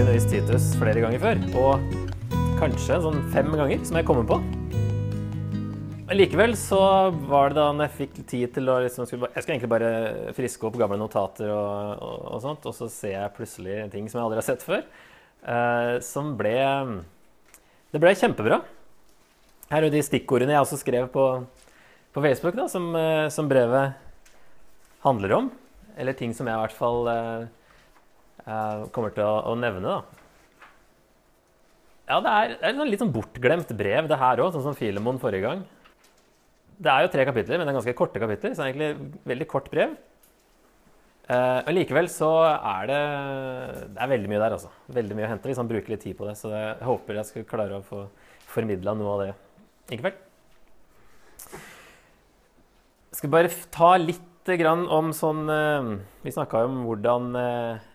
undervist Titus flere ganger før. Og kanskje sånn fem ganger, som jeg kommer på. Men likevel så var det da når jeg fikk tid til å liksom, Jeg skulle egentlig bare friske opp gamle notater og, og, og sånt, og så ser jeg plutselig ting som jeg aldri har sett før, eh, som ble Det ble kjempebra. Her er de stikkordene jeg også skrev på, på Facebook, da, som, eh, som, brevet handler om. Eller ting som jeg i hvert fall eh kommer til å, å nevne, da. Ja, det er, det er et litt sånn bortglemt brev, det her òg, sånn som Filemon forrige gang. Det er jo tre kapitler, men det er ganske korte kapitler, så det er egentlig veldig kort brev. Eh, men likevel så er det Det er veldig mye der, altså. Veldig mye å hente hvis man bruker litt tid på det. Så jeg håper jeg skal klare å få formidla noe av det i kveld. Jeg skal bare ta litt grann om sånn eh, Vi snakka jo om hvordan eh,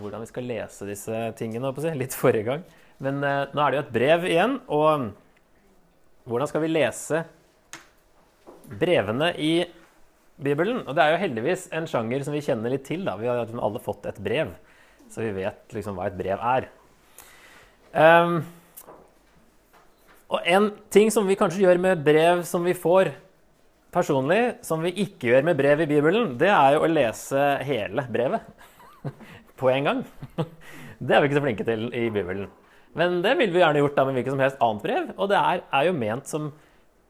hvordan vi skal lese disse tingene, litt forrige gang. Men eh, nå er det jo et brev igjen. og hvordan skal vi lese brevene i Bibelen? Og det er jo heldigvis en sjanger som vi kjenner litt til. Da. Vi har alle fått et brev, så vi vet liksom hva et brev er. Um, og en ting som vi kanskje gjør med brev som vi får personlig, som vi ikke gjør med brev i Bibelen, det er jo å lese hele brevet på en gang. Det er vi ikke så flinke til i Bibelen. Men det ville vi gjerne gjort da med hvilket som helst annet brev. Og det er, er jo ment som,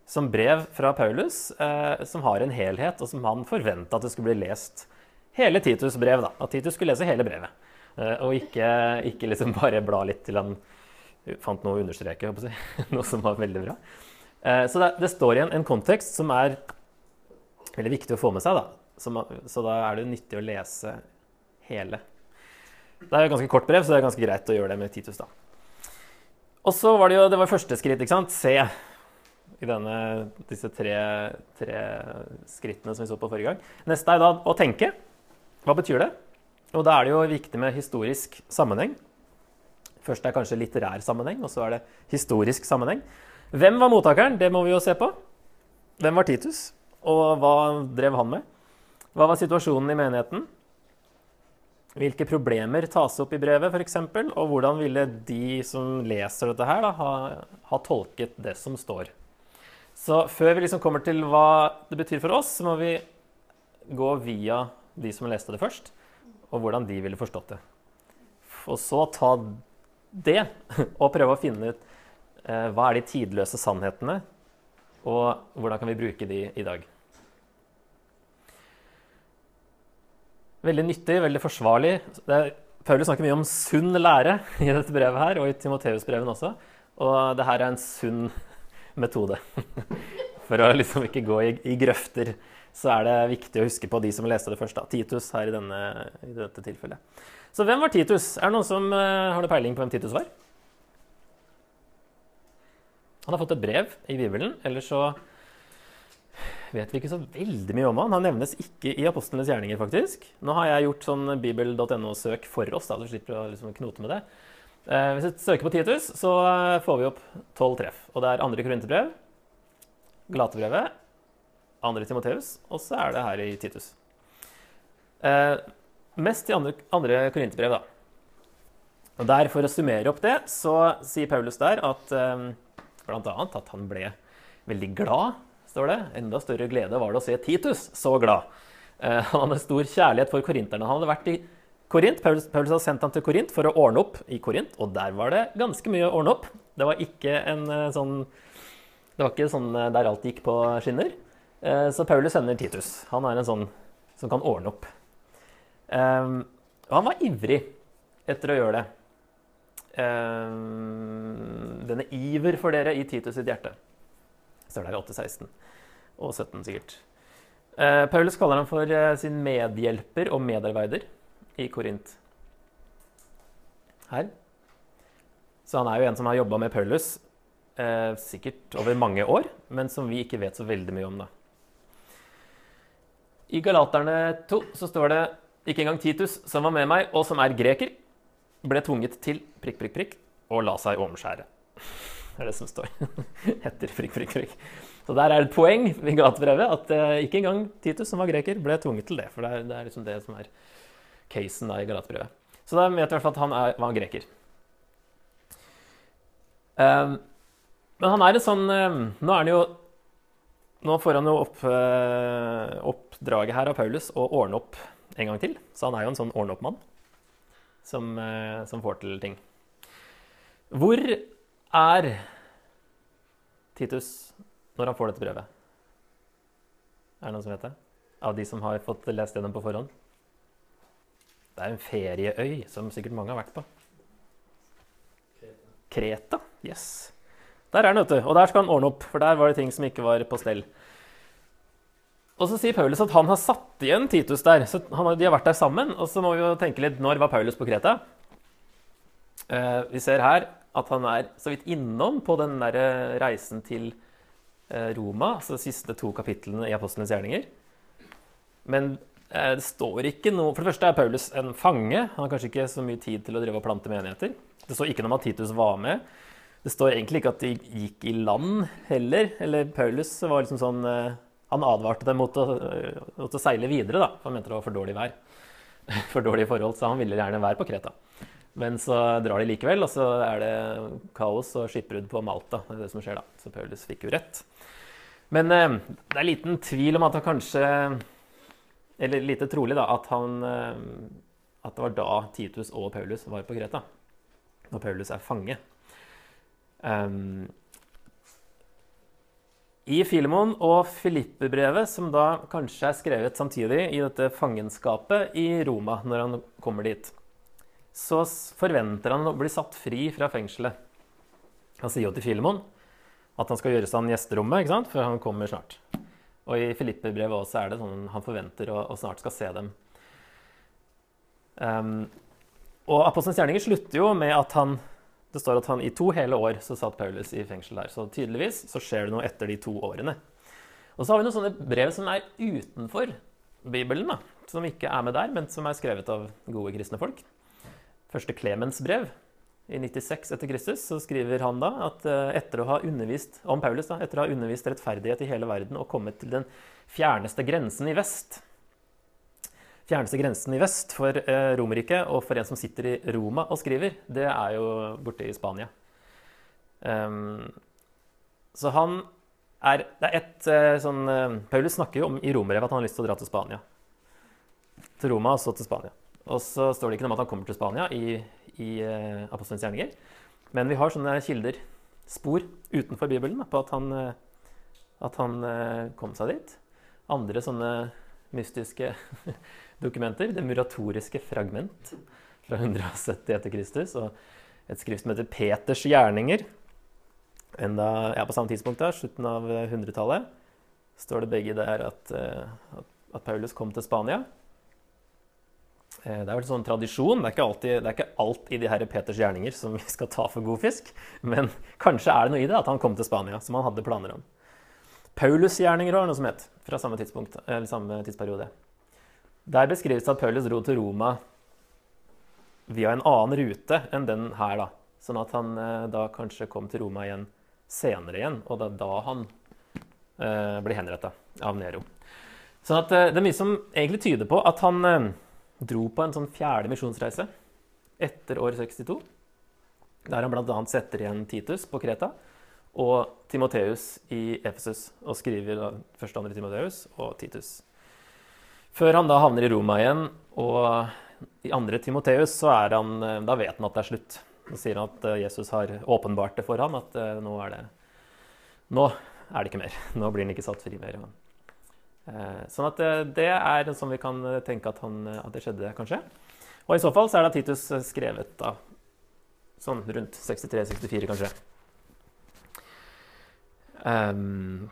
som, brev fra Paulus, eh, som har en helhet, og som han forventa at det skulle bli lest hele Titus' brev. da, At Titus skulle lese hele brevet. Eh, og ikke, ikke, liksom bare bla litt til han fant noe å understreke, noe som var veldig bra. Eh, så det, det, står igjen en, en, kontekst som er veldig viktig å få med seg. da. Som, så da er det nyttig å lese hele. Det er jo et ganske kort brev, så det er ganske greit å gjøre det med Titus. da. Og så var det jo det var første skritt, ikke sant? Se i denne, disse tre, tre, skrittene som vi så på forrige gang. Neste er da å tenke. Hva betyr det? Og da er det jo viktig med historisk sammenheng. Først er kanskje litterær sammenheng, og så er det historisk sammenheng. Hvem var mottakeren? Det må vi jo se på. Hvem var Titus, og hva drev han med? Hva var situasjonen i menigheten? Hvilke problemer tas opp i brevet, f.eks., og hvordan ville de som leser dette her, da, ha, ha, tolket det som står. Så før vi liksom kommer til hva det betyr for oss, så må vi gå via de som leste det først, og hvordan de ville forstått det. Og så ta det og prøve å finne ut eh, hva er de tidløse sannhetene, og hvordan kan vi bruke de i dag. Veldig nyttig, veldig forsvarlig. Er, Paulus snakker mye om sunn lære i dette brevet her, og i Timoteus-breven også. Og det her er en sunn metode. For å liksom ikke gå i, i, grøfter, så er det viktig å huske på de som leste det først. Da. Titus her i, denne, i dette tilfellet. Så hvem var Titus? Er det noen som uh, har noe peiling på hvem Titus var? Han har fått et brev i Bibelen. Eller så vet vi ikke så veldig mye om han. Han nevnes ikke i apostlenes gjerninger, faktisk. Nå har jeg gjort sånn bibel.no-søk for oss, da du slipper å liksom knote med det. Eh, hvis vi søker på Titus, så får vi opp tolv treff. Og det er andre korinterbrev, Galatebrevet, andre Timoteus, og så er det her i Titus. Eh, mest i andre, andre korinterbrev, da. Og der, For å summere opp det, så sier Paulus der at eh, bl.a. at han ble veldig glad står det. Enda større glede var det å se Titus så glad. Eh, han hadde stor kjærlighet for korinterne. Han hadde vært i Korint. Paulus, hadde sendt ham til Korint for å ordne opp i Korint, og der var det ganske mye å ordne opp. Det var ikke en eh, sånn Det var ikke sånn eh, der alt gikk på skinner. Så Paulus sender Titus. Han er en sånn som kan ordne opp. Og han var ivrig etter å gjøre det. Denne iver for dere i Titus sitt hjerte. Står der i 816 og 17 sikkert. Eh, Paulus kaller ham for eh, sin medhjelper og medarbeider i Korint. Her. Så han er jo en som har jobba med Paulus eh, sikkert over mange år, men som vi ikke vet så veldig mye om. da. I Galaterne 2 så står det ikke engang Titus, som var med meg, og som er greker, ble tvunget til prikk, prikk, prikk og la seg omskjære. Er det som står. Etter frikk, frikk, frikk. Så der er det et poeng i gatebrevet at uh, ikke engang Titus, som var greker, ble tvunget til det. For det er, det er liksom det som er casen da, i Galatebrevet. Så da vet vi i hvert fall at han er, var greker. Um, men han er en sånn um, Nå er han jo Nå får han jo opp, uh, oppdraget her av Paulus å ordne opp en gang til. Så han er jo en sånn ordne-opp-mann som, uh, som får til ting. Hvor er Titus når han får dette brevet? Er det noen som vet det? Av de som har fått lest gjennom på forhånd? Det er en ferieøy som sikkert mange har vært på. Kreta. Yes. Der er han, vet du. Og der skal han ordne opp, for der var det ting som ikke var på stell. Og så sier Paulus at han har satt igjen Titus der. så han, De har vært der sammen. Og så må vi jo tenke litt Når var Paulus på Kreta? Eh, vi ser her at han er så vidt innom på den der reisen til eh, Roma, altså de siste to kapitlene i Apostlenes gjerninger. Men Eh, det står ikke noe For det første er Paulus en fange. Han har kanskje ikke så mye tid til å drive og plante menigheter. Det står ikke noe om at Titus var med. Det står egentlig ikke at de gikk i land heller. Eller Paulus var liksom sånn eh, Han advarte dem mot å, eh, mot å seile videre, da. Han mente det var for dårlig vær. For dårlige forhold, så han ville gjerne være på Kreta. Men så drar de likevel, og så er det kaos og skipbrudd på Malta. Det er det som skjer da. Så Paulus fikk jo rett. Men det er liten tvil om at han kanskje eller lite trolig, da, at, han, eh, at det var da Titus og Paulus var på Kreta. Når Paulus er fange. Um, I Filemon og Filippe-brevet, som da kanskje er skrevet samtidig i dette fangenskapet i Roma, når han kommer dit, så forventer han å bli satt fri fra fengselet. Han sier jo til Filemon at han skal gjøre seg an gjesterommet, ikke sant? for han kommer snart. Og i Filippe-brevet også er det sånn han forventer og, å snart skal se dem. Um, og Apostelens gjerninger slutter jo med at han det står at han i to hele år så satt Paulus i fengsel der. Så tydeligvis så skjer det noe etter de to årene. Og så har vi noen sånne brev som er utenfor Bibelen, da, som ikke er med der, men som er skrevet av gode kristne folk. Første Klemens brev i 96 etter Kristus så skriver han da at eh, etter å ha undervist om Paulus da, etter å ha undervist rettferdighet i hele verden og kommet til den fjerneste grensen i vest Fjerneste grensen i vest for eh, Romerriket og for en som sitter i Roma og skriver, det er jo borte i Spania. Um, så han er Det er ett eh, sånn eh, Paulus snakker jo om i romerbrevet at han har lyst til å dra til Spania. Til Roma og så til Spania. Og så står det ikke noe om at han kommer til Spania i i uh, Apostelens gjerninger. Men vi har sånne kilder, spor, utenfor Bibelen på at han, uh, at han uh, kom seg dit. Andre sånne mystiske dokumenter. Det muratoriske fragment fra 170 etter Kristus. Og et skrift som heter Peters gjerninger. Enda, ja, på samme tidspunkt, da, slutten av 100-tallet, står det begge der at, at Paulus kom til Spania. Eh, det er vel sånn tradisjon. Det er, ikke alltid, det er ikke alt i de her Peters gjerninger som vi skal ta for god fisk. Men kanskje er det noe i det at han kom til Spania, som han hadde planer om. Paulus' gjerninger var noe som het, fra samme, eller samme tidsperiode. Der beskrives det at Paulus dro til Roma via en annen rute enn den her. da. Sånn at han eh, da kanskje kom til Roma igjen senere igjen, og det er da han eh, ble henretta av Nero. Sånn at eh, det er mye som egentlig tyder på at han dro på en sånn fjerde misjonsreise etter år 62. Der han bl.a. setter igjen Titus på Kreta og Timoteus i Efesus. Og skriver da første og andre Timoteus og Titus. Før han da havner i Roma igjen, og i andre Timoteus, så er han, da vet han at det er slutt. Så sier han at eh, Jesus har åpenbart det for ham, at eh, nå er det, nå er det ikke mer. Nå blir han ikke satt fri mer. Eh, sånn at eh, det er sånn vi kan eh, tenke at, han, at, det skjedde, kanskje. Og i så fall så er da Titus skrevet da sånn rundt 63-64, kanskje. Um,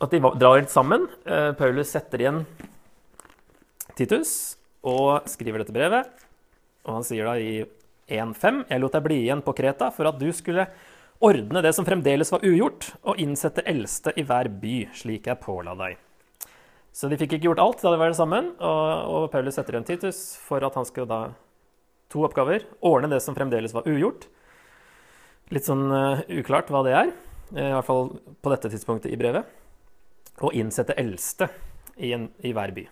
at de drar litt sammen. Uh, Paulus setter igjen Titus og skriver dette brevet. Og han sier da i 1.5.: Jeg lot deg bli igjen på Kreta for at du skulle ordne det som fremdeles var ugjort, og innsette eldste i hver by, slik jeg påla deg. Så de fikk ikke gjort alt da de var sammen, og, og Paulus setter igjen Titus for at han skulle da To oppgaver. Ordne det som fremdeles var ugjort. Litt sånn uh, uklart hva det er, i hvert fall på dette tidspunktet i brevet. Og innsette eldste i, en, i hver by.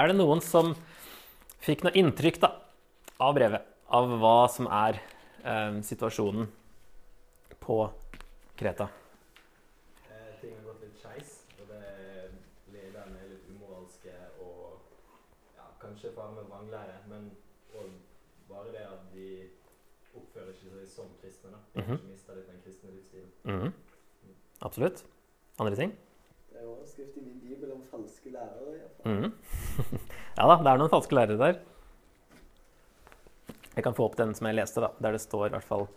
Er det noen som fikk noe inntrykk da, av brevet, av hva som er eh, situasjonen på Kreta. Eh, ting har gått litt skeis, og det lederne er litt umoralske og ja, kanskje fare med vranglære, men òg bare det at de oppfører ikke seg som kristne. da. De har Mhm. ikke mistet litt den kristne livsstilen. Mhm. Absolutt. Andre ting? Det er overskrift i min bibel om falske lærere. i hvert fall. Mhm. ja da, det er noen falske lærere der. Jeg kan få opp den som jeg leste, da, der det står i hvert fall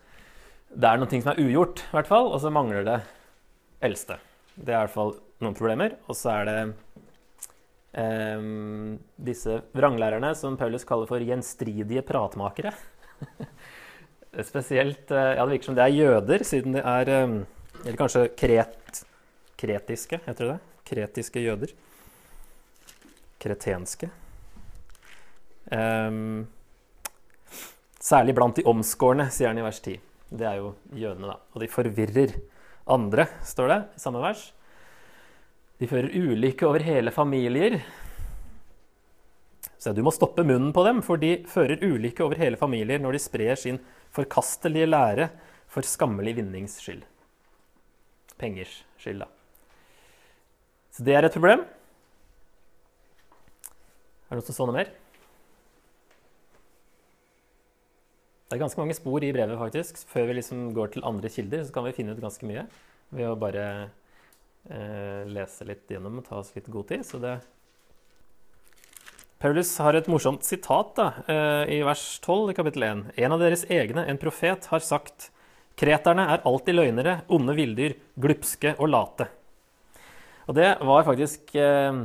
Det er noen ting som er ugjort, i hvert fall, og så mangler det eldste. Det er i hvert fall noen problemer. Og så er det ehm, disse vranglærerne som Paulus kaller for gjenstridige pratmakere. Spesielt eh, Ja, det virker som det er jøder, siden det er ehm, Eller kanskje kret, kretiske, heter det det? Kretiske jøder. Kretenske. Um, særlig blant de omskårne, sier han i vers 10. Det er jo jødene, da. Og de forvirrer andre, står det i samme vers. De fører ulykke over hele familier. Så du må stoppe munnen på dem, for de fører ulykke over hele familier når de sprer sin forkastelige lære for skammelig vinnings skyld. Pengers skyld, da. Så det er et problem. Er det noen som så noe mer? Det er ganske mange spor i brevet, faktisk. Før vi liksom går til andre kilder, så kan vi finne ut ganske mye ved å bare lese litt gjennom og ta oss litt god tid. Så det Paulus har et morsomt sitat da, eh, i vers 12 i kapittel 1. En av deres egne, en profet, har sagt Kreterne er alltid løgnere, onde villdyr, glupske og late. Og det var faktisk eh,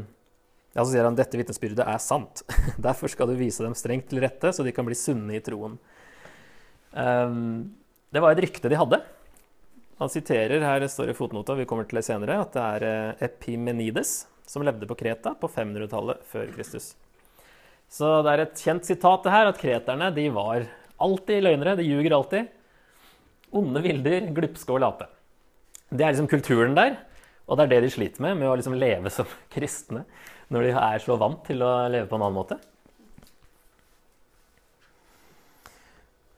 ja, Så sier han dette vitnesbyrdet er sant. Derfor skal du vise dem strengt til rette, så de kan bli sunne i troen. Um, det var et rykte de hadde. Han siterer her det står i fotnota, vi kommer til det senere, at det er eh, Epimenides som levde på Kreta på 500-tallet før Kristus. Så det er et kjent sitat det her, at kreterne de var alltid løgnere. De ljuger alltid. Onde vilder, glupske og late. Det er liksom kulturen der, og det er det de sliter med, med å liksom leve som kristne når de er så vant til å leve på en annen måte.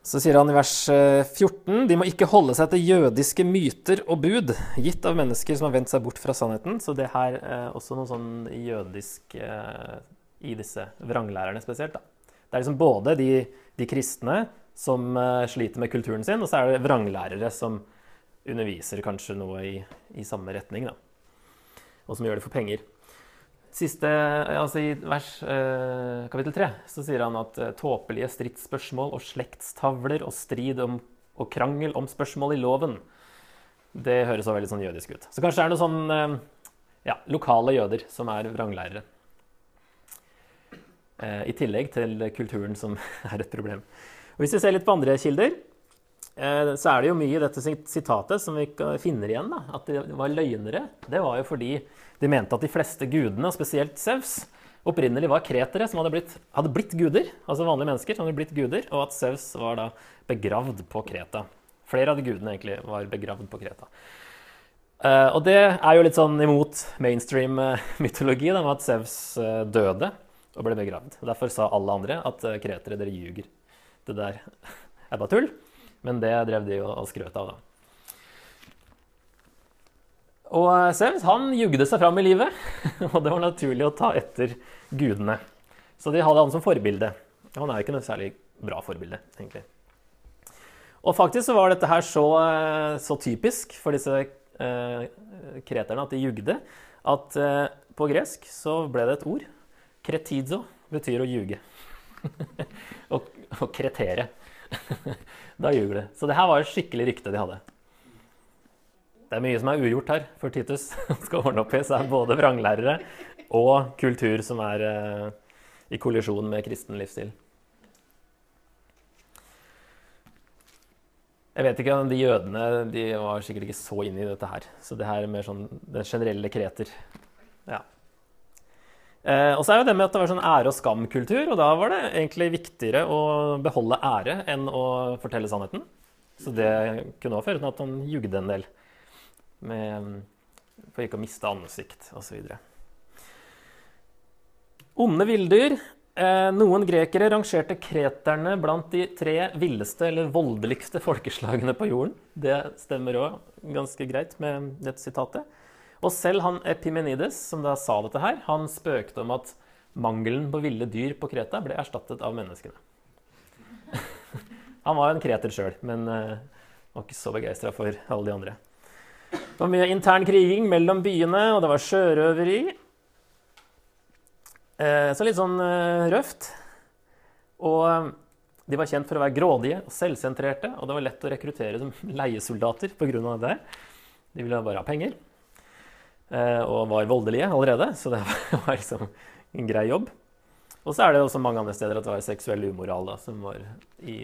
Så sier han i vers eh, 14.: De må ikke holde seg til jødiske myter og bud gitt av mennesker som har vendt seg bort fra sannheten. Så det her er også noe sånn jødisk eh, i disse vranglærerne spesielt. Da. Det er liksom både de, de kristne som eh, sliter med kulturen sin, og så er det vranglærere som underviser kanskje noe i, i samme retning, da. Og som gjør det for penger. Siste, altså I vers eh, kapittel 3 så sier han at eh, tåpelige stridsspørsmål og slektstavler og strid om, og krangel om spørsmål i loven Det høres også veldig sånn jødisk ut. Så kanskje det er noen sånn eh, ja, lokale jøder som er vranglærere. Eh, I tillegg til kulturen som er et problem. Og Hvis vi ser litt på andre kilder, så er det jo mye i dette sitatet som vi finner igjen. da, At de var løgnere. Det var jo fordi de mente at de fleste gudene, spesielt Sevs, opprinnelig var kretere som hadde blitt, hadde blitt guder. Altså vanlige mennesker som hadde blitt guder, og at Sevs var da begravd på Kreta. Flere av de gudene egentlig var begravd på Kreta. Eh, og det er jo litt sånn imot mainstream eh, mytologi, da, med at Sevs eh, døde og ble begravd. Derfor sa alle andre at eh, kretere, dere ljuger. Det der er bare tull. Men det drev de og skrøt av, da. Og Sevs han jugde seg fram i livet, og det var naturlig å ta etter gudene. Så de hadde han som forbilde. Han er jo ikke noe særlig bra forbilde, egentlig. Og faktisk så var dette her så, så typisk for disse eh, kreterne at de jugde, at eh, på gresk så ble det et ord. Kretizo betyr å ljuge. og, og kretere. da ljuger du. Så det her var et skikkelig rykte de hadde. Det er mye som er ugjort her for Titus skal ordne opp i. Så er både vranglærere og kultur som er eh, i kollisjon med kristen livsstil. Jeg vet ikke om De jødene de var sikkert ikke så inne i dette her. Så det her er mer sånn den generelle kreter. Ja. Eh, og så er jo det med at det var sånn ære- og skamkultur, og da var det egentlig viktigere å beholde ære enn å fortelle sannheten. Så det kunne også føre til at han jugde en del. Med, for ikke å miste ansikt osv. Onde villdyr Eh, noen grekere rangerte kreterne blant de tre villeste eller voldeligste folkeslagene på jorden. Det stemmer òg ganske greit med dette sitatet. Og selv han Epimenides, som da sa dette her, han spøkte om at mangelen på ville dyr på Kreta ble erstattet av menneskene. han var jo en kreter sjøl, men eh, var ikke så begeistra for alle de andre. Det var mye intern kriging mellom byene, og det var sjørøveri. Eh, så litt sånn eh, røft. Og de var kjent for å være grådige og selvsentrerte, og det var lett å rekruttere som leiesoldater pga. det. De ville bare ha penger. Og var voldelige allerede, så det var liksom en grei jobb. Og så er det også mange andre steder at det var seksuell umoral da, som var i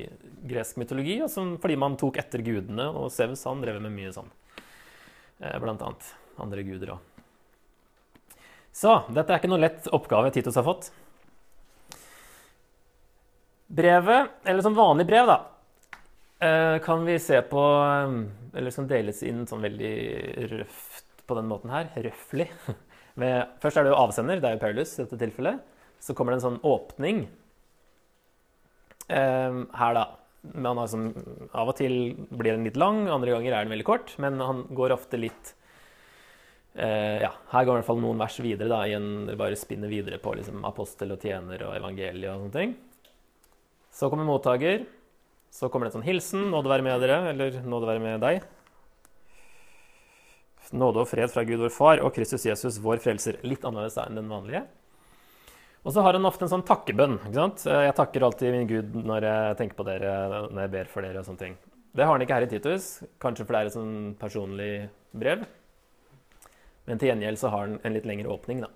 gresk mytologi, og som, fordi man tok etter gudene, og Sevs han drev med mye sånn. Blant annet andre guder òg. Så dette er ikke noe lett oppgave Titus har fått. Brevet, eller som vanlig brev, da, eh, kan vi se på eh, Eller som deles inn sånn veldig røft på den måten her. røftlig. Først er det jo avsender, det er jo Paulus i dette tilfellet. Så kommer det en sånn åpning eh, her, da. Sånn, av og til blir den litt lang, andre ganger er den veldig kort. Men han går ofte litt Eh, ja, her går i hvert fall noen vers videre. da, igjen, Bare spinner videre på liksom, apostel og tjener og evangeliet og sånne ting. Så kommer mottaker. Så kommer det en sånn hilsen. Nåde være med dere, eller nåde være med deg. Nåde og fred fra Gud vår Far og Kristus Jesus, vår frelser. Litt annerledes enn den vanlige. Og så har han ofte en sånn takkebønn. ikke sant? Eh, jeg takker alltid min Gud når jeg tenker på dere, når jeg ber for dere og sånne ting. Det har han ikke her i Titus, kanskje fordi det er et sånn personlig brev. Men til gjengjeld så har han en litt lengre åpning. da.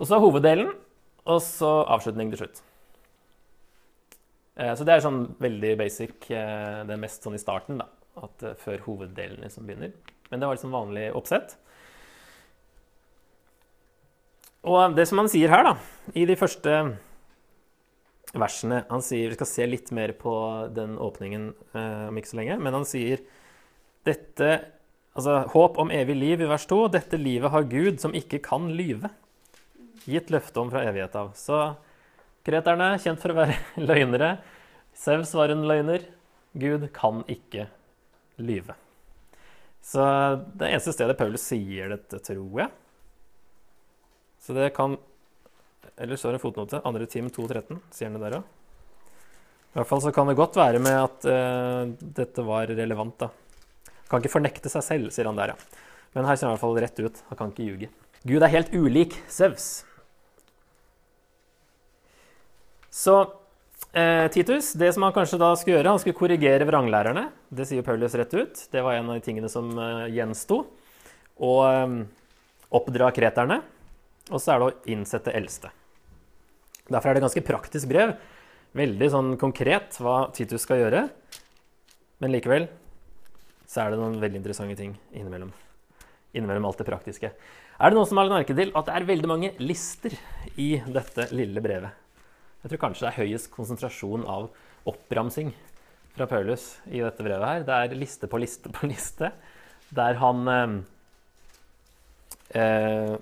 Og så hoveddelen, og så avslutning til slutt. Eh, så det er sånn veldig basic. Eh, det er mest sånn i starten, da. At før hoveddelen liksom begynner. Men det var liksom vanlig oppsett. Og det som han sier her, da, i de første versene Han sier Vi skal se litt mer på den åpningen om ikke så lenge. Men han sier dette Altså, håp om evig liv i vers 2. Dette livet har Gud, som ikke kan lyve. Gitt løfte om fra evighet av. Så kreterne, kjent for å være løgnere. Sevs var en løgner. Gud kan ikke lyve. Så det eneste stedet Paulus sier dette, tror jeg. Så det kan Eller står det en fotnote. Andre time 2.13. Sier han det der òg? I hvert fall så kan det godt være med at uh, dette var relevant, da. Kan ikke fornekte seg selv, sier han der, ja. Men her ser han i hvert fall rett ut. Han kan ikke ljuge. Gud er helt ulik Sevs. Så eh, Titus, det som han kanskje da skulle gjøre, han skulle korrigere vranglærerne. Det sier Paulus rett ut. Det var en av de tingene som eh, gjensto. Og eh, oppdra kreterne. Og så er det å innsette eldste. Derfor er det et ganske praktisk brev. Veldig sånn konkret hva Titus skal gjøre. Men likevel så er det noen veldig interessante ting innimellom. Innimellom alt det praktiske. Er det noen som har lagt merke til at det er veldig mange lister i dette lille brevet? Jeg tror kanskje det er høyest konsentrasjon av oppramsing fra Paulus i dette brevet her. Det er liste på liste på liste, der han eh, eh,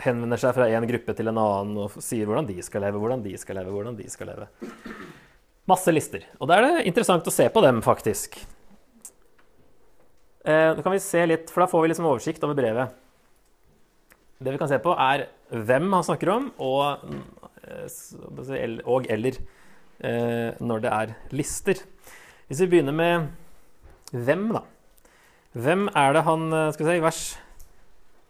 henvender seg fra en gruppe til en annen og sier hvordan de skal leve, hvordan de skal leve, hvordan de skal leve. Masse lister. Og da er det interessant å se på dem, faktisk. Eh, nå kan vi se litt, for Da får vi liksom oversikt over brevet. Det vi kan se på, er hvem han snakker om, og, og eller eh, når det er lister. Hvis vi begynner med hvem, da. Hvem er det han skal vi si, vers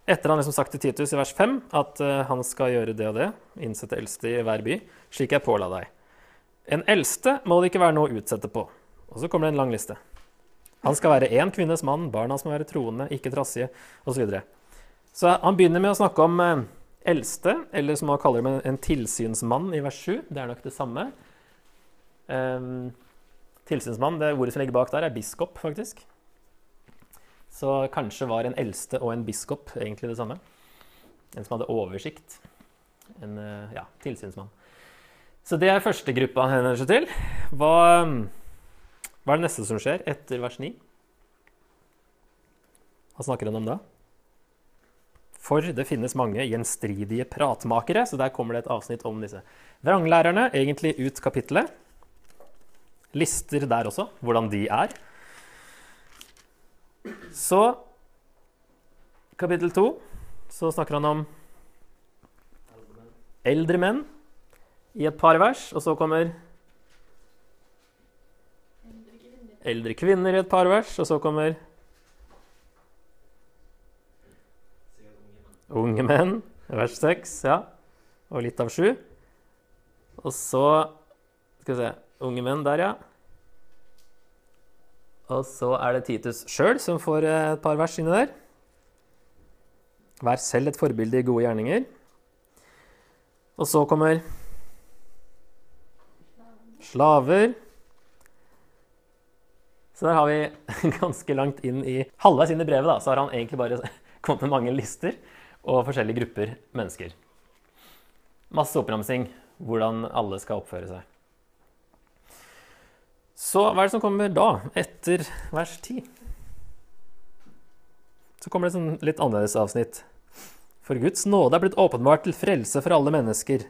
Etter han liksom sagt til Titus i vers 5 at han skal gjøre det og det, innsette eldste i hver by, slik jeg påla deg. En eldste må det ikke være noe å utsette på. Og så kommer det en lang liste. Han skal være én kvinnes mann, barna må være troende, ikke trassige, osv. Så, videre. så han begynner med å snakke om eh, eldste, eller som han kaller dem, en tilsynsmann i vers 7. Det er nok det samme. Um, tilsynsmann, det ordet som ligger bak der, er biskop, faktisk. Så kanskje var en eldste og en biskop egentlig det samme. En som hadde oversikt. En eh, ja, tilsynsmann. Så det er første gruppa han henvender seg til. Hva hva er det neste som skjer etter vers 9? Hva snakker han om da? For det finnes mange gjenstridige pratmakere, så der kommer det et avsnitt om disse vranglærerne. Egentlig ut kapittelet. Lister der også, hvordan de er. Så kapittel to, så snakker han om eldre menn i et par vers, og så kommer eldre kvinner i et par vers, og så kommer Sikkert unge menn. vers 6, ja, og litt av 7. Og så Skal vi se Unge menn der, ja. Og så er det Titus sjøl som får eh, et par vers inni der. Vær selv et forbilde i gode gjerninger. Og så kommer slaver. Så der har vi ganske langt inn i Halvveis inn i brevet da, så har han egentlig bare kommet med mange lister og forskjellige grupper mennesker. Masse oppramsing hvordan alle skal oppføre seg. Så hva er det som kommer da, etter vers 10? Så kommer det et sånn litt annerledes avsnitt. For Guds nåde er blitt åpenbart til frelse for alle mennesker.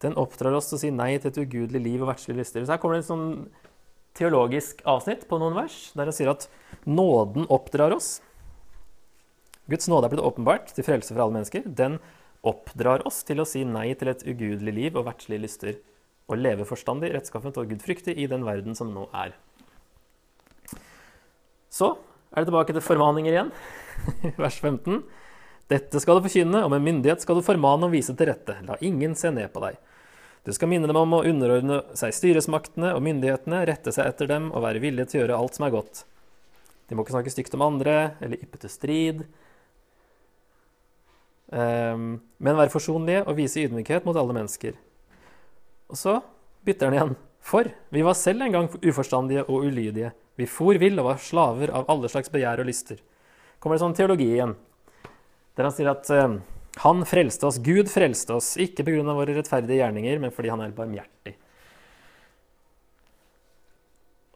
Den oppdrar oss til å si nei til et ugudelig liv og verdslige lyster. Så her kommer det et sånn teologisk avsnitt på noen vers, der han sier at nåden oppdrar oss. Guds nåde er blitt åpenbart til frelse for alle mennesker. Den oppdrar oss til å si nei til et ugudelig liv og verdslige lyster, og leve forstandig, rettskaffent og gudfryktig i den verden som nå er. Så er det tilbake til formaninger igjen, vers 15. Dette skal du forkynne, og med myndighet skal du formane og vise til rette. La ingen se ned på deg. Du skal minne dem om å underordne seg styresmaktene og myndighetene, rette seg etter dem og være villige til å gjøre alt som er godt. De må ikke snakke stygt om andre eller yppe til strid, men være forsonlige og vise ydmykhet mot alle mennesker. Og så bytter han igjen. For vi var selv en gang uforstandige og ulydige. Vi for vill og var slaver av alle slags begjær og lyster. Kommer det sånn teologi igjen, der han sier at eh, han frelste oss, Gud frelste oss, ikke pga. våre rettferdige gjerninger, men fordi han er barmhjertig.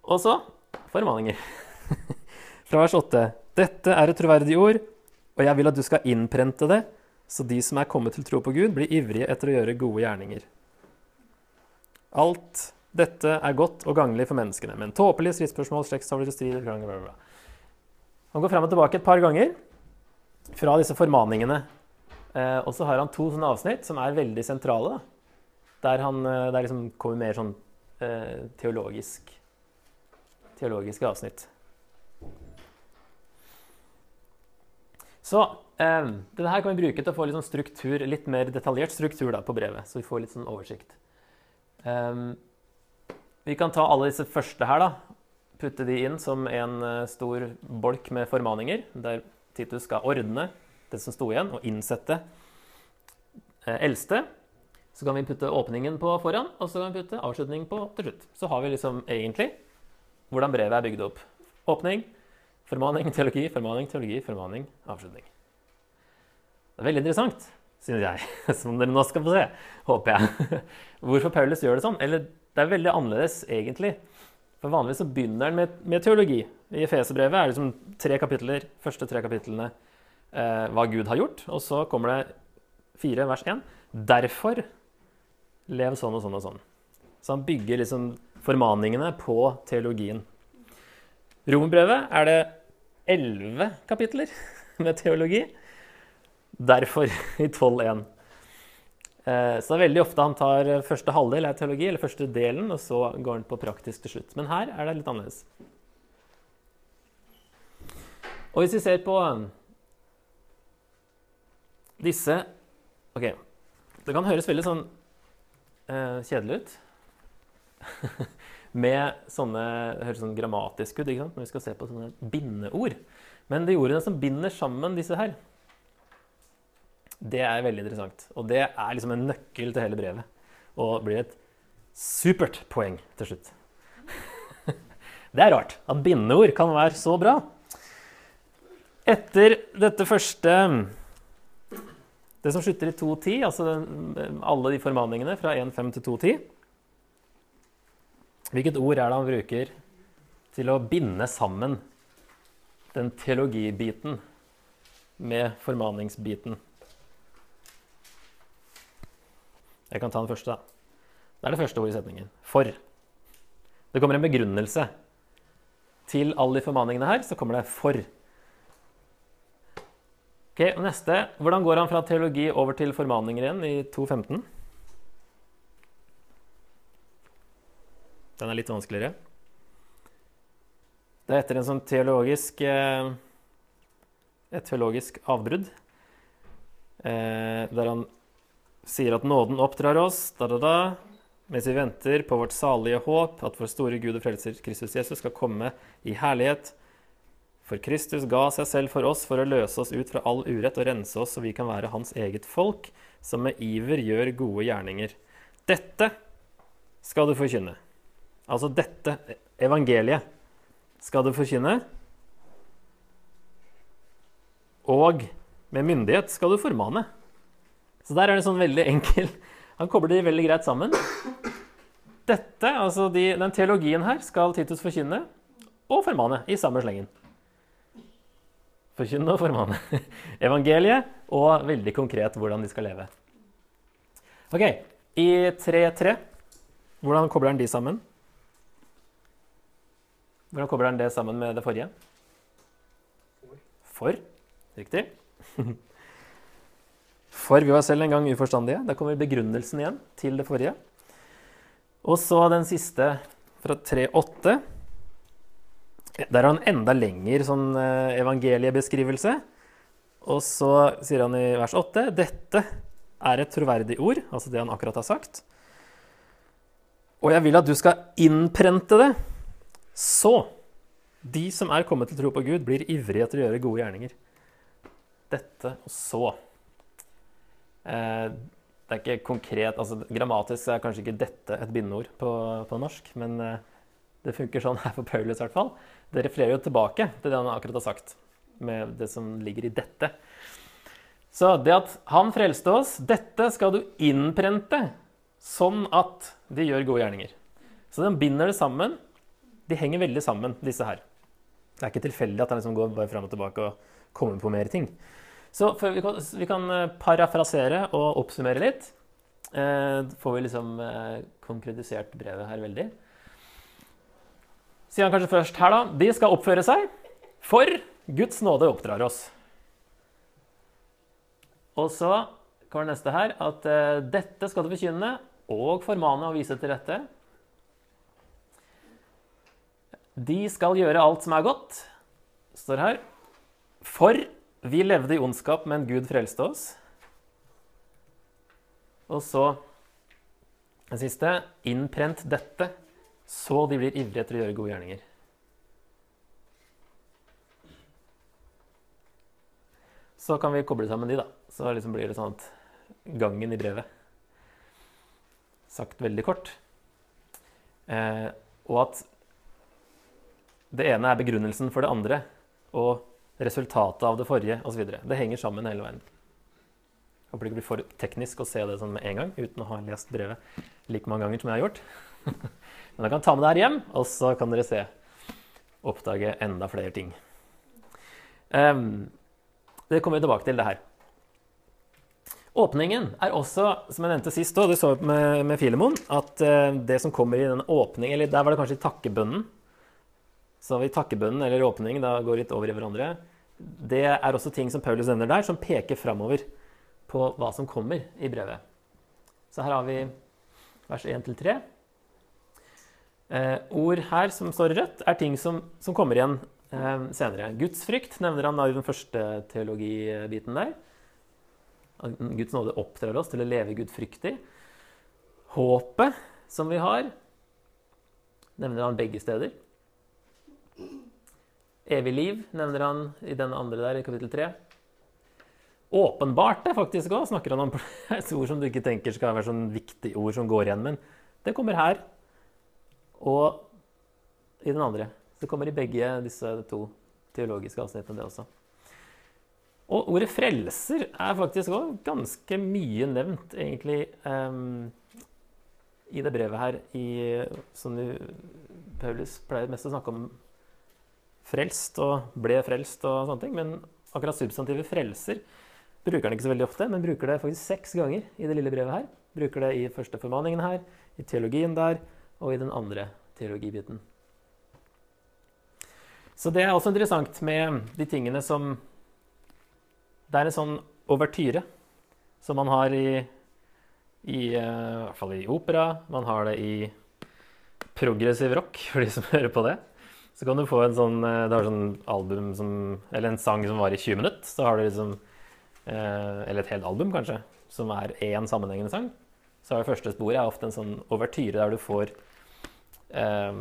Og så formaninger. Fra vers 8. Dette er et troverdig ord, og jeg vil at du skal innprente det, så de som er kommet til tro på Gud, blir ivrige etter å gjøre gode gjerninger. Alt dette er godt og gagnlig for menneskene, men tåpelige stridsspørsmål. Han går frem og tilbake et par ganger fra disse formaningene. Eh, og så har han to sånne avsnitt som er veldig sentrale. Der han eh, der liksom kommer mer sånn eh, teologisk teologiske avsnitt. Så eh, her kan vi bruke til å få litt sånn struktur, litt mer detaljert struktur da, på brevet, så vi får litt sånn oversikt. Eh, vi kan ta alle disse første her, da. Putte de inn som en eh, stor bolk med formaninger, der Titus skal ordne det som sto igjen, og innsette eh, eldste. Så kan vi putte åpningen på foran, og så kan vi putte avslutning på til slutt. Så har vi liksom egentlig hvordan brevet er bygd opp. Åpning, formaning, teologi, formaning, teologi, formaning, avslutning. Det er veldig interessant, synes jeg, som dere nå skal få se, håper jeg. Hvorfor Paulus gjør det sånn. Eller det er veldig annerledes, egentlig. For Vanligvis så begynner han med, med teologi. I Efeserbrevet er det liksom tre kapitler, første tre kapitlene eh, hva Gud har gjort. Og så kommer det fire vers én. Derfor lev sånn og sånn og sånn. Så han bygger liksom formaningene på teologien. Romerbrevet er det elleve kapitler med teologi. Derfor i 12.1. Eh, Så det er veldig ofte han tar første halvdel er teologi, eller første delen, og så går han på praktisk til slutt. Men her er det litt annerledes. Og hvis vi ser på disse Ok, det kan høres veldig sånn eh, kjedelig ut. Med sånne det høres sånn grammatisk ut ikke sant? når vi skal se på sånne bindeord. Men det er ordene som binder sammen disse her, det er veldig interessant. Og det er liksom en nøkkel til hele brevet. Og blir et supert poeng til slutt. det er rart at bindeord kan være så bra. Etter dette første Det som slutter i 2.10, altså alle de formaningene fra 1.5 til 2.10 Hvilket ord er det han bruker til å binde sammen den teologibiten med formaningsbiten. Jeg kan ta den første, da. Det er det første ordet i setningen. For. Det kommer en begrunnelse. Til alle de formaningene her så kommer det 'for'. Ok, og Neste. Hvordan går han fra teologi over til formaninger igjen i 2.15? Den er litt vanskeligere. Det er etter en sånn teologisk eh, et teologisk avbrudd. Eh, der han sier at nåden oppdrar oss da, da, da, mens vi venter på vårt salige håp, at vår store Gud og frelser Kristus Jesus skal komme i herlighet. For Kristus ga seg selv for oss for å løse oss ut fra all urett og rense oss, så vi kan være hans eget folk, som med iver gjør gode gjerninger. Dette skal du forkynne. Altså dette evangeliet skal du forkynne. Og med myndighet skal du formane. Så der er det sånn veldig enkel Han kobler de veldig greit sammen. Dette, altså de, den teologien her, skal Titus forkynne og formane i samme slengen. Forkynne og formane. Evangeliet og veldig konkret hvordan de skal leve. Ok, i 3.3, hvordan kobler han de sammen? Hvordan kobler han det sammen med det forrige? For. Riktig. For vi var selv en gang uforstandige. Da kommer begrunnelsen igjen til det forrige. Og så den siste fra 3.8. Der har han enda lenger sånn eh, evangeliebeskrivelse. Og så sier han i vers 8 dette er et troverdig ord, altså det han akkurat har sagt. Og jeg vil at du skal innprente det, så de som er kommet til tro på Gud, blir ivrige etter å gjøre gode gjerninger. Dette og så. Eh, det er ikke konkret altså Grammatisk er kanskje ikke dette et bindeord på, på norsk, men eh, det funker sånn her for Paulus i hvert fall. Det refererer jo tilbake til det han akkurat har sagt, med det som ligger i dette. Så det at han frelste oss, dette skal du innprente sånn at de gjør gode gjerninger. Så den binder det sammen. De henger veldig sammen, disse her. Det er ikke tilfeldig at han liksom går bare fram og tilbake og kommer på mer ting. Så vi kan, vi kan eh, parafrasere og oppsummere litt. Eh, får vi liksom eh, konkretisert brevet her veldig. Sier han kanskje først her, da. De skal oppføre seg, for Guds nåde oppdrar oss. Og så kommer neste her, at eh, dette skal du forkynne og formane og vise til rette. De skal gjøre alt som er godt, står her. For vi levde i ondskap, men Gud frelste oss. Og så den siste innprent dette, så de blir ivrige etter å gjøre gode gjerninger. Så kan vi koble sammen de, da. Så liksom blir det sånn at gangen i brevet Sagt veldig kort. Eh, og at det ene er begrunnelsen for det andre. Og resultatet av det forrige osv. Det henger sammen hele veien. Jeg håper det ikke blir for teknisk å se det sånn med en gang uten å ha lest brevet like mange ganger som jeg har gjort. Men dere kan ta med det her hjem, og så kan dere se. Oppdage enda flere ting. Um, det kommer vi tilbake til, det her. Åpningen er også, som jeg nevnte sist, og du så med, med Filemon, at uh, det som kommer i den åpningen Eller der var det kanskje i takkebønnen så har vi takkebønnen eller åpning, da går litt over i hverandre. Det er også ting som Paulus nevner der, som peker framover på hva som kommer i brevet. Så her har vi vers 1-3. Eh, ord her som står rødt, er ting som, som kommer igjen eh, senere. Gudsfrykt nevner han da i den første teologibiten der. Guds nåde oppdrar oss til å leve gudfryktig. Håpet som vi har, nevner han begge steder. Evig liv nevner han i den andre der, i kapittel 3. Åpenbart det faktisk òg, snakker han om. Et ord som du ikke tenker skal være sånn viktig ord som går igjen, men det kommer her. Og i den andre. Det kommer i begge disse to teologiske avsnittene, det også. Og ordet 'frelser' er faktisk òg ganske mye nevnt, egentlig, um, i det brevet her, i, som Paulus pleier mest å snakke om frelst og ble frelst og sånne ting. Men Akkurat substantivet 'frelser' bruker han ikke så veldig ofte, men bruker det faktisk seks ganger i det lille brevet her. Bruker det i første formaningen her, i teologien der, og i den andre teologibiten. Så det er også interessant med de tingene som Det er en sånn overtyre som man har i, i, eh, i hvert fall i opera. Man har det i progressiv rock, for de som hører på det. Så kan du få en sånn, eh, du har sånn album som, eller en sang som var i 20 minutter. Så har du liksom, eh, eller et helt album kanskje, som er én sammenhengende sang. Så er det første sporet er ofte en sånn overtyre der du får eh,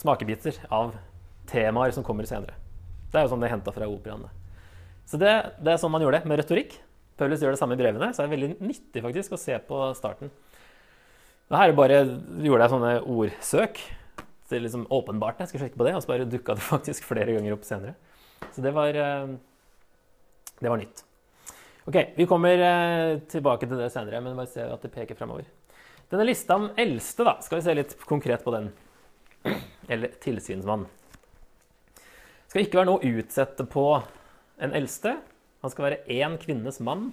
smakebiter av temaer som kommer senere. Det er jo sånn det er henta fra operaene. Så det, det er sånn man gjør det med retorikk. Paulus gjør det samme i brevene, så det er veldig nyttig faktisk å se på starten. Det her er det bare, gjorde jeg sånne ordsøk. Det liksom åpenbart jeg skal sjekke på det, og så bare dukka det faktisk flere ganger opp senere. Så det var, eh, det var nytt. Ok, Vi kommer eh, tilbake til det senere, men bare se at det peker fremover. Denne lista om eldste, da, skal vi se litt konkret på den. Eller tilsynsmann. Det skal ikke være noe å utsette på en eldste. Han skal være én kvinnes mann.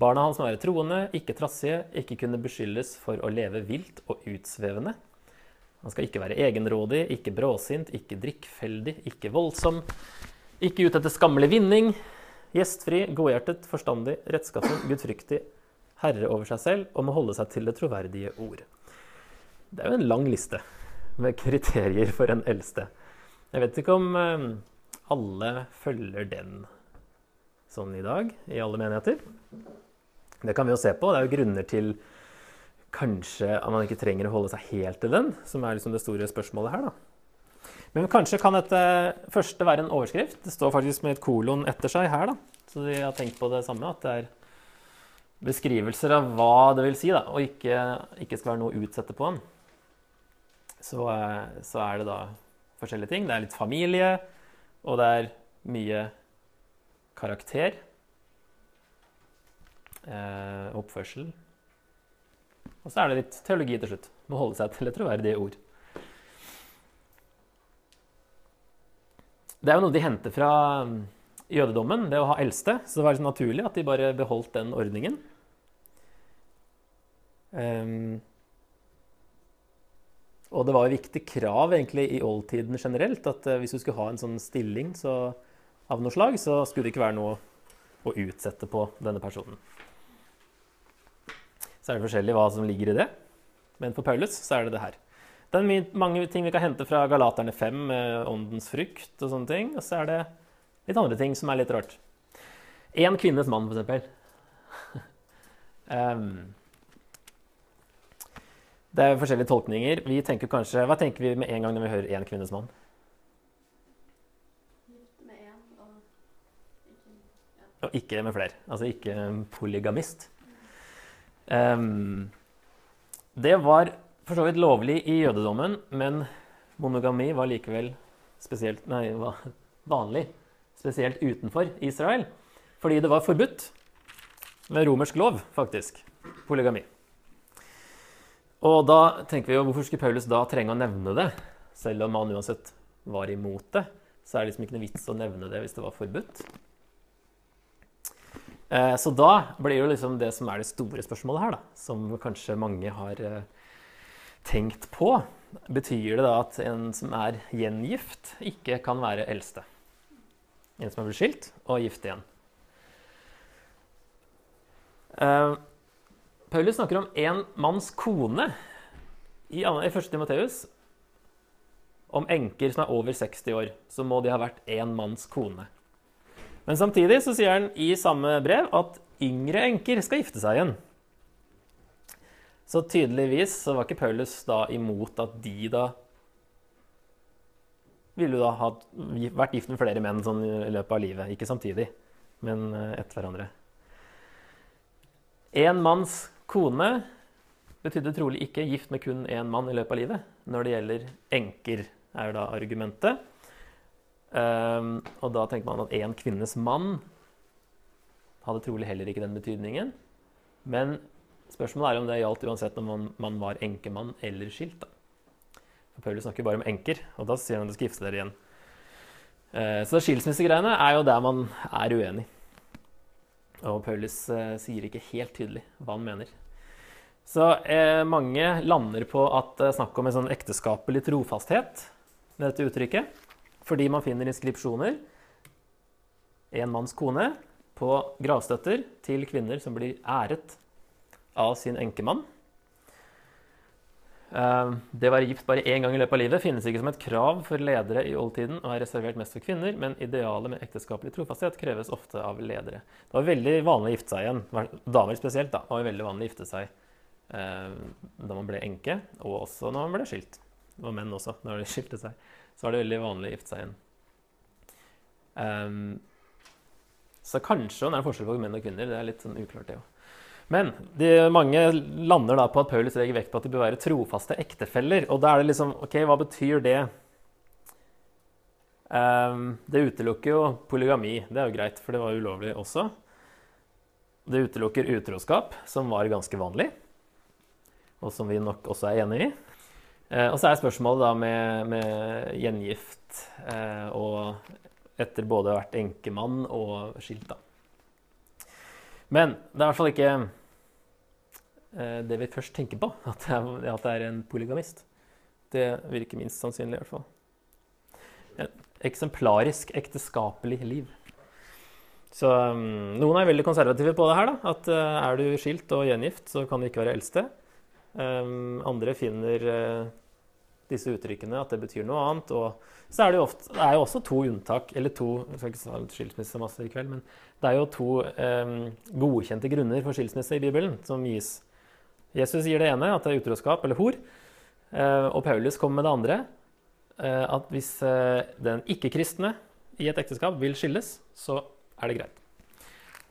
Barna hans må være troende, ikke trassige, ikke kunne beskyldes for å leve vilt og utsvevende. Han skal ikke være egenrådig, ikke bråsint, ikke drikkfeldig, ikke voldsom, ikke ute etter skammelig vinning, gjestfri, godhjertet, forstandig, rettskaffen, gudfryktig, herre over seg selv og må holde seg til det troverdige ord. Det er jo en lang liste med kriterier for en eldste. Jeg vet ikke om eh, alle følger den sånn i dag i alle menigheter. Det kan vi jo se på. Det er jo grunner til kanskje at man ikke trenger å holde seg helt til den, som er liksom det store spørsmålet her. da. Men kanskje kan dette første være en overskrift. Det står faktisk med et kolon etter seg her. da. Så de har tenkt på det samme, at det er beskrivelser av hva det vil si, da, og ikke, ikke skal være noe å utsette på den. Så, eh, så er det da forskjellige ting. Det er litt familie, og det er mye karakter. Eh, oppførsel. Og så er det litt teologi til slutt. Må holde seg til et troverdig ord. Det er jo noe de henter fra mm, jødedommen, det å ha eldste. Så det var liksom naturlig at de bare beholdt den ordningen. Um, og det var et viktig krav egentlig i oldtiden generelt at uh, hvis du skulle ha en sånn stilling så, av noe slag, så skulle det ikke være noe å utsette på denne personen. Så er det forskjellig hva som ligger i det. Men for Paulus så er det det her. Det er mange ting vi kan hente fra Galaterne 5, åndens frukt og sånne ting. Og så er det litt andre ting som er litt rart. Én kvinnes mann, for eksempel. um, det er forskjellige tolkninger. Vi tenker kanskje, Hva tenker vi med en gang når vi hører én kvinnes mann? Og ikke med flere. Altså ikke polygamist. Um, det var for så vidt lovlig i jødedommen, men monogami var likevel spesielt, nei, var vanlig, spesielt utenfor Israel. Fordi det var forbudt med romersk lov, faktisk, polygami. Og da tenker vi jo, hvorfor skulle Paulus da trenge å nevne det? Selv om han uansett var imot det, så er det liksom ikke noe vits å nevne det hvis det var forbudt. Eh, Så da blir jo liksom det som er det store spørsmålet her, da, som kanskje mange har eh, tenkt på. Betyr det da at en som er gjengift, ikke kan være eldste? En som er blitt skilt og gift igjen. Eh, Paulus snakker om en manns kone i 1. Timoteus. Om enker som er over 60 år, så må de ha vært én manns kone. Men samtidig så sier han i samme brev at yngre enker skal gifte seg igjen. Så tydeligvis så var ikke Paulus da imot at de da ville da ha vært gift med flere menn sånn i løpet av livet. Ikke samtidig, men eh, etter hverandre. En manns kone betydde trolig ikke gift med kun én mann i løpet av livet. Når det gjelder enker, er da argumentet. Ehm, og da tenker man at én kvinnes mann hadde trolig heller ikke den betydningen. Men spørsmålet er om det gjaldt uansett om man, man var enkemann eller skilt. Da. Paulus snakker bare om enker, og da sier han at du skal gifte dere igjen. Uh, Så skilsmissegreiene er jo der man er uenig. Og Paulus eh, sier ikke helt tydelig hva han mener. Så eh, mange lander på at det er snakk om en sånn ekteskapelig trofasthet med dette uttrykket. Fordi man finner inskripsjoner, en manns kone, på gravstøtter til kvinner som blir æret av sin enkemann. Eh, Det å være gift bare én gang i løpet av livet finnes ikke som et krav for ledere i oldtiden og er reservert mest for kvinner, men idealet med ekteskapelig trofasthet kreves ofte av ledere. Det var veldig vanlig å gifte seg igjen, damer spesielt, da, var veldig vanlig å gifte seg eh, da man ble enke, og også når man ble skilt. Var menn også, når de skilte seg. Så var det veldig vanlig å gifte seg igjen. Um, så kanskje det er forskjell på menn og kvinner, det er litt sånn uklart det òg. Men de, mange lander da på at Paulus legger vekt på at de bør være trofaste ektefeller. Og da er det liksom OK, hva betyr det? Um, det utelukker jo polygami. Det er jo greit, for det var ulovlig også. Det utelukker utroskap, som var ganske vanlig, og som vi nok også er enig i. Eh, og så er spørsmålet da med, med gjengift eh, og etter både å ha vært enkemann og skilt, da. Men det er i hvert fall ikke eh, det vi først tenker på, at det, er, at det er en polygamist. Det virker minst sannsynlig, i hvert fall. Et eksemplarisk ekteskapelig liv. Så um, noen er veldig konservative på det her, da. At er du skilt og gjengift, så kan du ikke være eldste. Andre finner disse uttrykkene, at det betyr noe annet. Og så er det jo ofte, det er jo også to unntak, eller to Jeg skal ikke si skilsmisse masse i kveld, men det er jo to eh, godkjente grunner for skilsmisse i Bibelen som gis. Jesus gir det ene, at det er utroskap eller hor. Eh, og Paulus kommer med det andre, eh, at hvis eh, den ikke-kristne i et ekteskap vil skilles, så er det greit.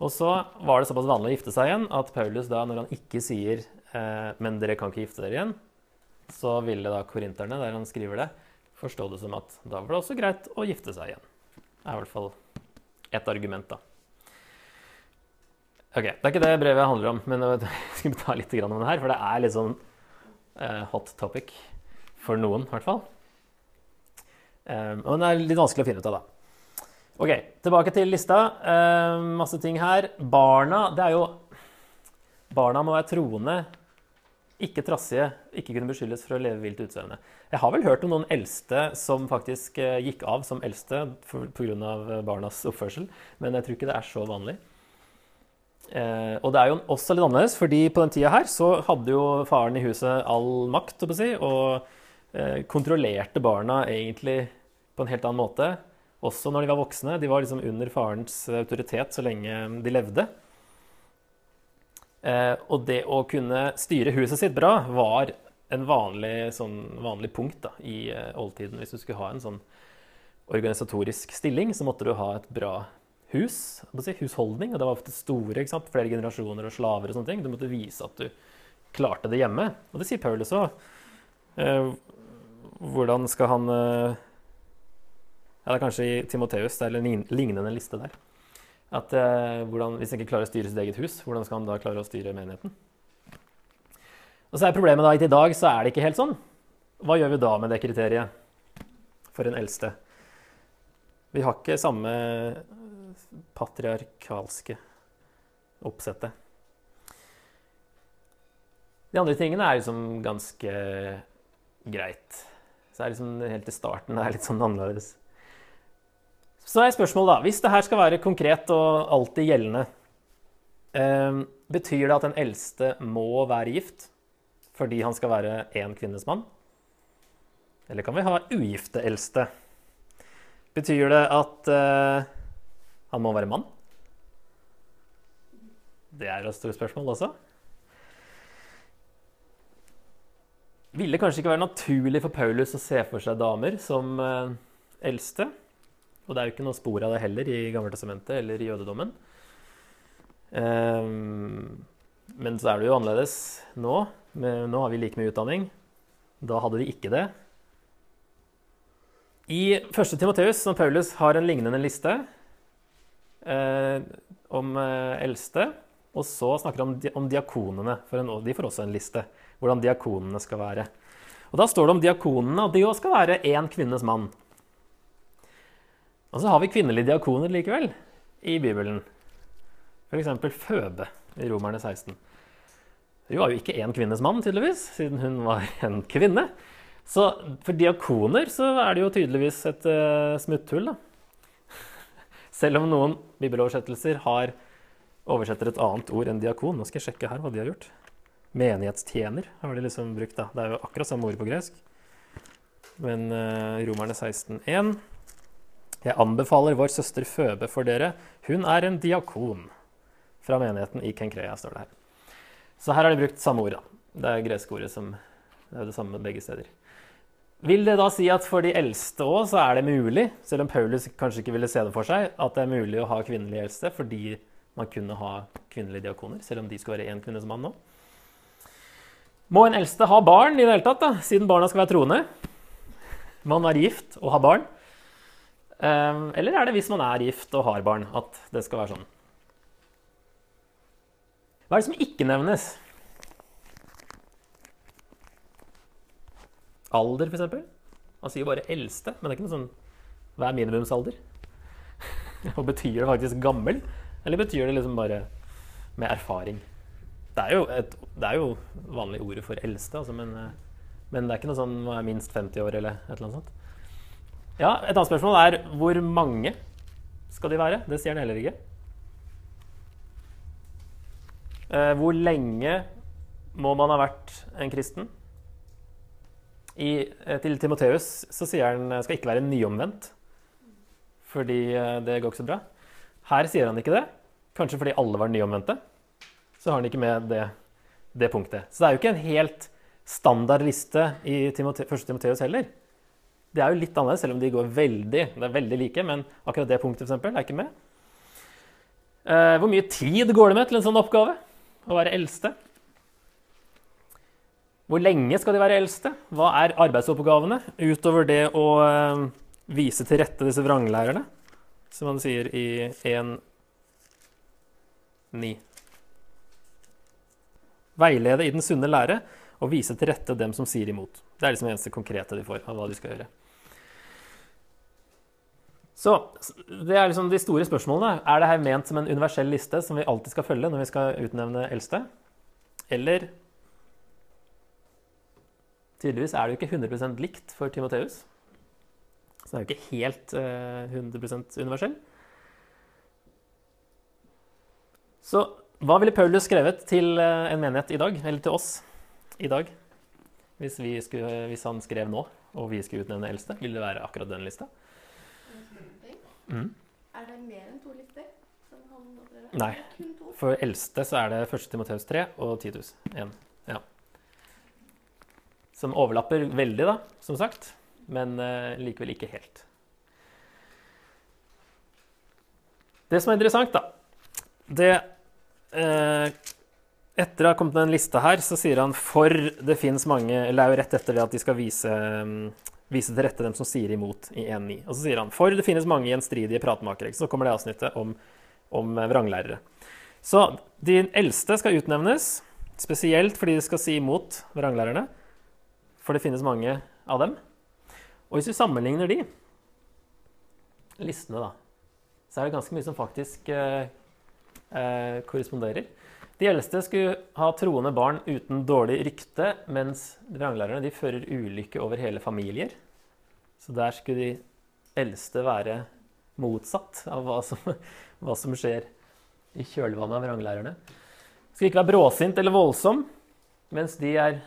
Og så var det såpass vanlig å gifte seg igjen at Paulus da, når han ikke sier eh, 'men dere kan ikke gifte dere igjen', så ville da korinterne, der han skriver det, forstå det som at da var det også greit å gifte seg igjen. Det er i hvert fall ett argument, da. Ok, Det er ikke det brevet handler om, men jeg skal ta litt om det her, for det er litt sånn eh, hot topic for noen, i hvert fall. Um, og den er litt vanskelig å finne ut av, da. Ok, tilbake til lista. Um, masse ting her. Barna, det er jo Barna må være troende ikke trassige, ikke kunne beskyldes for å leve vilt utseende. Jeg har vel hørt om noen eldste som faktisk eh, gikk av som eldste pga. barnas oppførsel, men jeg tror ikke det er så vanlig. Eh, og det er jo også litt annerledes, fordi på den tida her så hadde jo faren i huset all makt, si, og eh, kontrollerte barna egentlig på en helt annen måte. Også når de var voksne. De var liksom under farens autoritet så lenge de levde. Eh, og det å kunne styre huset sitt bra var en vanlig, sånn, vanlig punkt da, i eh, oldtiden. Hvis du skulle ha en sånn organisatorisk stilling, så måtte du ha et bra hus, si, husholdning. Og det var ofte store, flere generasjoner og slaver og sånne ting. Du måtte vise at du klarte det hjemme. Og det sier Paulus òg. Eh, hvordan skal han eh, Ja, det er kanskje i Timoteus, det er en lignende liste der. At eh, hvordan, Hvis han ikke klarer å styre sitt eget hus, hvordan skal han da klare å styre menigheten? Og så er Problemet da at i dag så er det ikke helt sånn. Hva gjør vi da med det kriteriet for en eldste? Vi har ikke samme patriarkalske oppsettet. De andre tingene er liksom ganske greit. Så er liksom helt til starten det er litt sånn annerledes. Så er spørsmålet, da Hvis det her skal være konkret og alltid gjeldende, eh, betyr det at den eldste må være gift fordi han skal være én kvinnes mann? Eller kan vi ha ugifte eldste? Betyr det at eh, han må være mann? Det er et stort spørsmål også. Ville kanskje ikke være naturlig for Paulus å se for seg damer som eh, eldste? Og det er jo ikke noe spor av det heller i Gammeltestamentet eller i jødedommen. Um, men så er det jo annerledes nå. Nå har vi like mye utdanning. Da hadde de ikke det. I 1. Timoteus, som Paulus har en lignende liste eh, om eh, eldste. Og så snakker han om, om diakonene, for en, de får også en liste. Hvordan diakonene skal være. Og Da står det om diakonene og de òg skal være én kvinnes mann. Og så har vi kvinnelige diakoner likevel i Bibelen. F.eks. Føbe i Romerne 16. Hun var jo ikke én kvinnes mann, tydeligvis, siden hun var en kvinne. Så for diakoner så er det jo tydeligvis et uh, smutthull, da. Selv om noen bibeloversettelser har oversetter et annet ord enn diakon. Nå skal jeg sjekke her hva de har gjort. Menighetstjener har de liksom brukt. da. Det er jo akkurat samme ord på gresk. Men uh, Romerne 16,1 Jeg anbefaler vår søster Føbe for dere. Hun er en diakon fra menigheten i Kenkreia, står det her. Så her har de brukt samme ord. da. Det er greske ordet som det er det samme begge steder. Vil det da si at for de eldste òg så er det mulig, selv om Paulus kanskje ikke ville se det for seg, at det er mulig å ha kvinnelige eldste fordi man kunne ha kvinnelige diakoner, selv om de skulle være én kvinnes mann nå? Må en eldste ha barn i det hele tatt, da, siden barna skal være troende? Man er gift og har barn? Ehm, eller er det hvis man er gift og har barn, at det skal være sånn? Hva er det som ikke nevnes? Alder, f.eks. Man sier jo bare eldste, men det er ikke noe sånn Hva er minimumsalder? Og betyr det faktisk gammel, eller betyr det liksom bare med erfaring? Det er jo, et, det er jo vanlig ordet for eldste, altså, men, eh, men, det er ikke noe sånn minst 50 år eller et eller annet sånt. Ja, Et annet spørsmål er hvor mange skal de være? Det sier han heller ikke. Eh, hvor lenge må man ha vært en kristen? I, eh, til Timoteus så sier han skal ikke være nyomvendt, fordi eh, det går ikke så bra. Her sier han ikke det, kanskje fordi alle var nyomvendte. Så har han ikke med det, det punktet. Så det er jo ikke en helt standard liste i Timote, 1. Timoteus heller. Det er jo litt annerledes, selv om de går veldig, det er veldig like. Men akkurat det punktet for eksempel, er ikke med. Eh, hvor mye tid går det med til en sånn oppgave? Å være eldste? Hvor lenge skal de være eldste? Hva er arbeidsoppgavene utover det å eh, vise til rette disse vranglærerne, som han sier i 1.9? Veilede i den sunne lære og vise til rette dem som sier imot. Det er liksom det eneste konkrete de får av hva de skal gjøre. Så det er liksom de store spørsmålene. Er det her ment som en universell liste som vi alltid skal følge når vi skal utnevne eldste? Eller Tydeligvis er det jo ikke 100% likt for Timoteus. Så det er jo ikke helt uh, 100% universell. Så hva ville Paulus skrevet til uh, en menighet i dag, eller til oss i dag? Hvis, skulle, hvis, han skrev nå, og vi skulle utnevne eldste, ville det være akkurat den lista? Mm. Er det mer enn to lister? Nei. For eldste så er det 1. Timoteus 3 og Titus 1. Ja. Som overlapper veldig, da, som sagt, men uh, likevel ikke helt. Det som er interessant, da det eh, Etter å ha kommet med en liste her, så sier han for det fins mange Eller det er jo rett etter det at de skal vise, um, vise til rette dem som sier imot i 1.9. Og så sier han for det finnes mange gjenstridige pratmakere. Så kommer det avsnittet om, om vranglærere. Så de eldste skal utnevnes, spesielt fordi de skal si imot vranglærerne. For det finnes mange av dem. Og hvis vi sammenligner de listene, da, så er det ganske mye som faktisk eh, eh, korresponderer. De eldste skulle ha troende barn uten dårlig rykte, mens vranglærerne fører ulykke over hele familier. Så der skulle de eldste være motsatt av hva som, hva som skjer i kjølvannet av vranglærerne. Skal ikke være bråsint eller voldsom, mens de er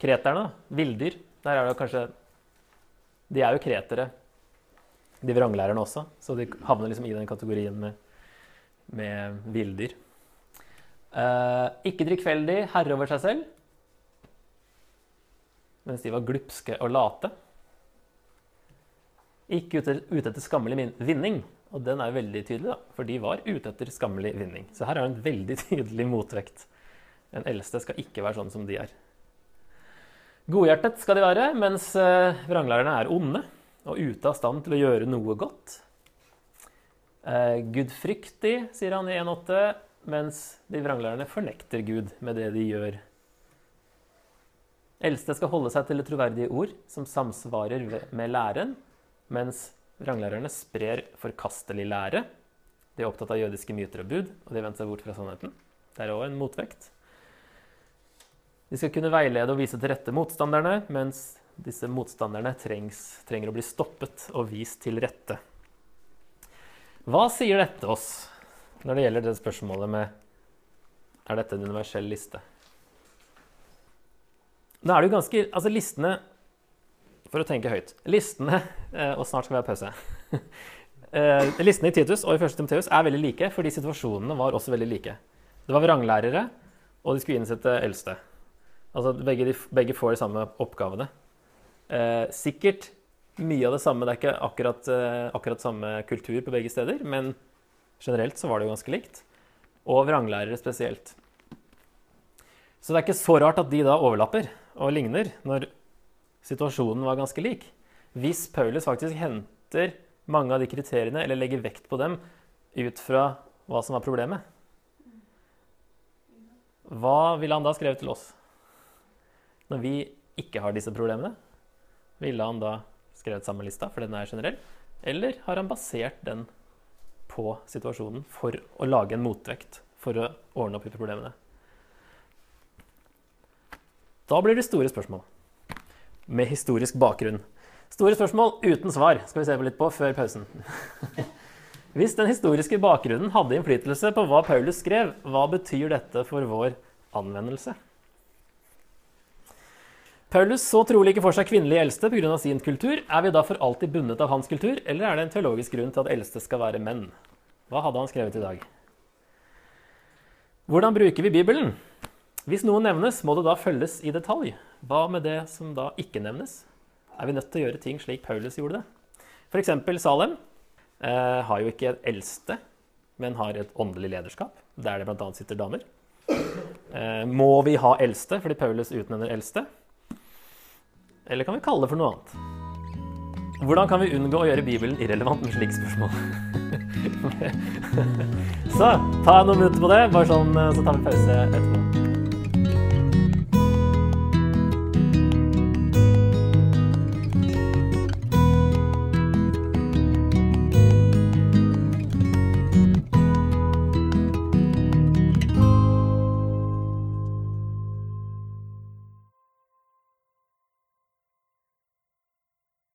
kreterne. Villdyr. Der er det kanskje De er jo kretere, de vranglærerne også, så de havner liksom i den kategorien med, med villdyr. Eh, ikke drikkfeldig, herre over seg selv, mens de var glupske og late. Ikke ute, ute etter skammelig vinning, og den er veldig tydelig, da, for de var ute etter skammelig vinning. Så her er det en veldig tydelig motvekt. En eldste skal ikke være sånn som de er. Godhjertet skal de være, mens eh, vranglærerne er onde og ute av stand til å gjøre noe godt. Eh, gudfryktig, sier han i 1.8, mens de vranglærerne fornekter Gud med det de gjør. Eldste skal holde seg til det troverdige ord som samsvarer med læren, mens Vranglærerne sprer forkastelig lære. De er opptatt av jødiske myter og bud, og de har seg bort fra sannheten. Det er òg en motvekt. De skal kunne veilede og vise til rette motstanderne, mens disse motstanderne trengs, trenger å bli stoppet og vist til rette. Hva sier dette oss når det gjelder det spørsmålet med er dette en universell liste? Nå er det jo ganske Altså, listene For å tenke høyt. Listene eh, Og snart skal vi ha pause. Eh, listene i Titus og i 1. Timoteus er veldig like, fordi situasjonene var også veldig like. Det var vranglærere, og de skulle innsette eldste. Altså begge, de, begge får de samme oppgavene. Eh, sikkert mye av det samme. Det er ikke akkurat, eh, akkurat samme kultur på begge steder, men generelt så var det jo ganske likt. Og vranglærere spesielt. Så det er ikke så rart at de da overlapper og ligner, når situasjonen var ganske lik. Hvis Paulus faktisk henter mange av de kriteriene, eller legger vekt på dem, ut fra hva som var problemet, hva ville han da skrevet til oss? Når vi ikke har disse problemene, ville han da skrevet samme lista, for den er generell? Eller har han basert den på situasjonen for å lage en motvekt, for å ordne opp i problemene? Da blir det store spørsmål med historisk bakgrunn. Store spørsmål uten svar skal vi se litt på før pausen. Hvis den historiske bakgrunnen hadde innflytelse på hva Paulus skrev, hva betyr dette for vår anvendelse? Paulus så trolig ikke for seg kvinnelige eldste pga. sin kultur. Er vi da for alltid bundet av hans kultur, eller er det en teologisk grunn til at eldste skal være menn? Hva hadde han skrevet i dag? Hvordan bruker vi Bibelen? Hvis noe nevnes, må det da følges i detalj. Hva med det som da ikke nevnes? Er vi nødt til å gjøre ting slik Paulus gjorde det? F.eks. Salem eh, har jo ikke et eldste, men har et åndelig lederskap, der det bl.a. sitter damer. Eh, må vi ha eldste fordi Paulus utnevner eldste? Eller kan vi kalle det for noe annet? Hvordan kan vi unngå å gjøre Bibelen irrelevant med slike spørsmål? så ta noen minutter på det, bare sånn, så tar vi pause etterpå.